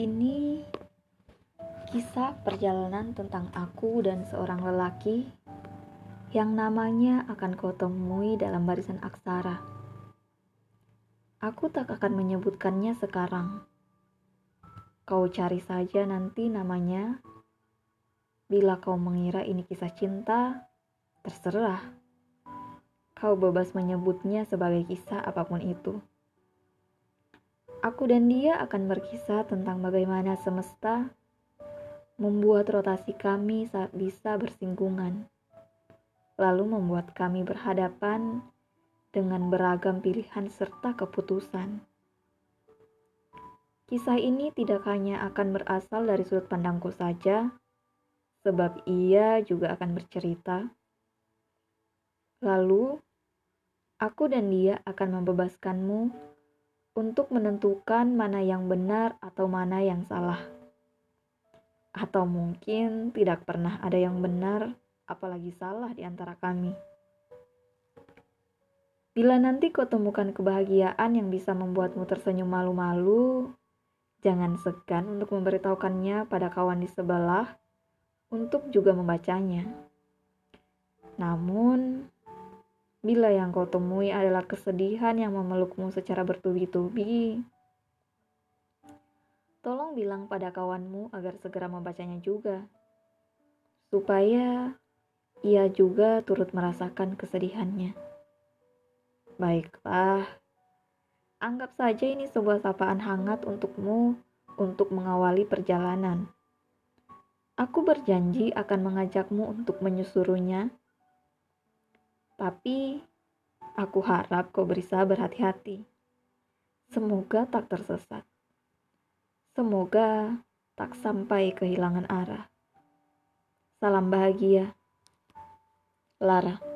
Ini kisah perjalanan tentang aku dan seorang lelaki yang namanya akan kau temui dalam barisan aksara. Aku tak akan menyebutkannya sekarang. Kau cari saja nanti namanya. Bila kau mengira ini kisah cinta, terserah. Kau bebas menyebutnya sebagai kisah apa pun itu. Aku dan dia akan berkisah tentang bagaimana semesta membuat rotasi kami saat bisa bersinggungan, lalu membuat kami berhadapan dengan beragam pilihan serta keputusan. Kisah ini tidak hanya akan berasal dari sudut pandangku saja, sebab ia juga akan bercerita. Lalu, aku dan dia akan membebaskanmu untuk menentukan mana yang benar atau mana yang salah. Atau mungkin tidak pernah ada yang benar, apalagi salah di antara kami. Bila nanti kau temukan kebahagiaan yang bisa membuatmu tersenyum malu-malu, jangan segan untuk memberitahukannya pada kawan di sebelah untuk juga membacanya. Namun, Bila yang kau temui adalah kesedihan yang memelukmu secara bertubi-tubi, tolong bilang pada kawanmu agar segera membacanya juga, supaya ia juga turut merasakan kesedihannya. Baiklah, anggap saja ini sebuah sapaan hangat untukmu untuk mengawali perjalanan. Aku berjanji akan mengajakmu untuk menyusurunya tapi aku harap kau berusaha berhati-hati. Semoga tak tersesat. Semoga tak sampai kehilangan arah. Salam bahagia. Lara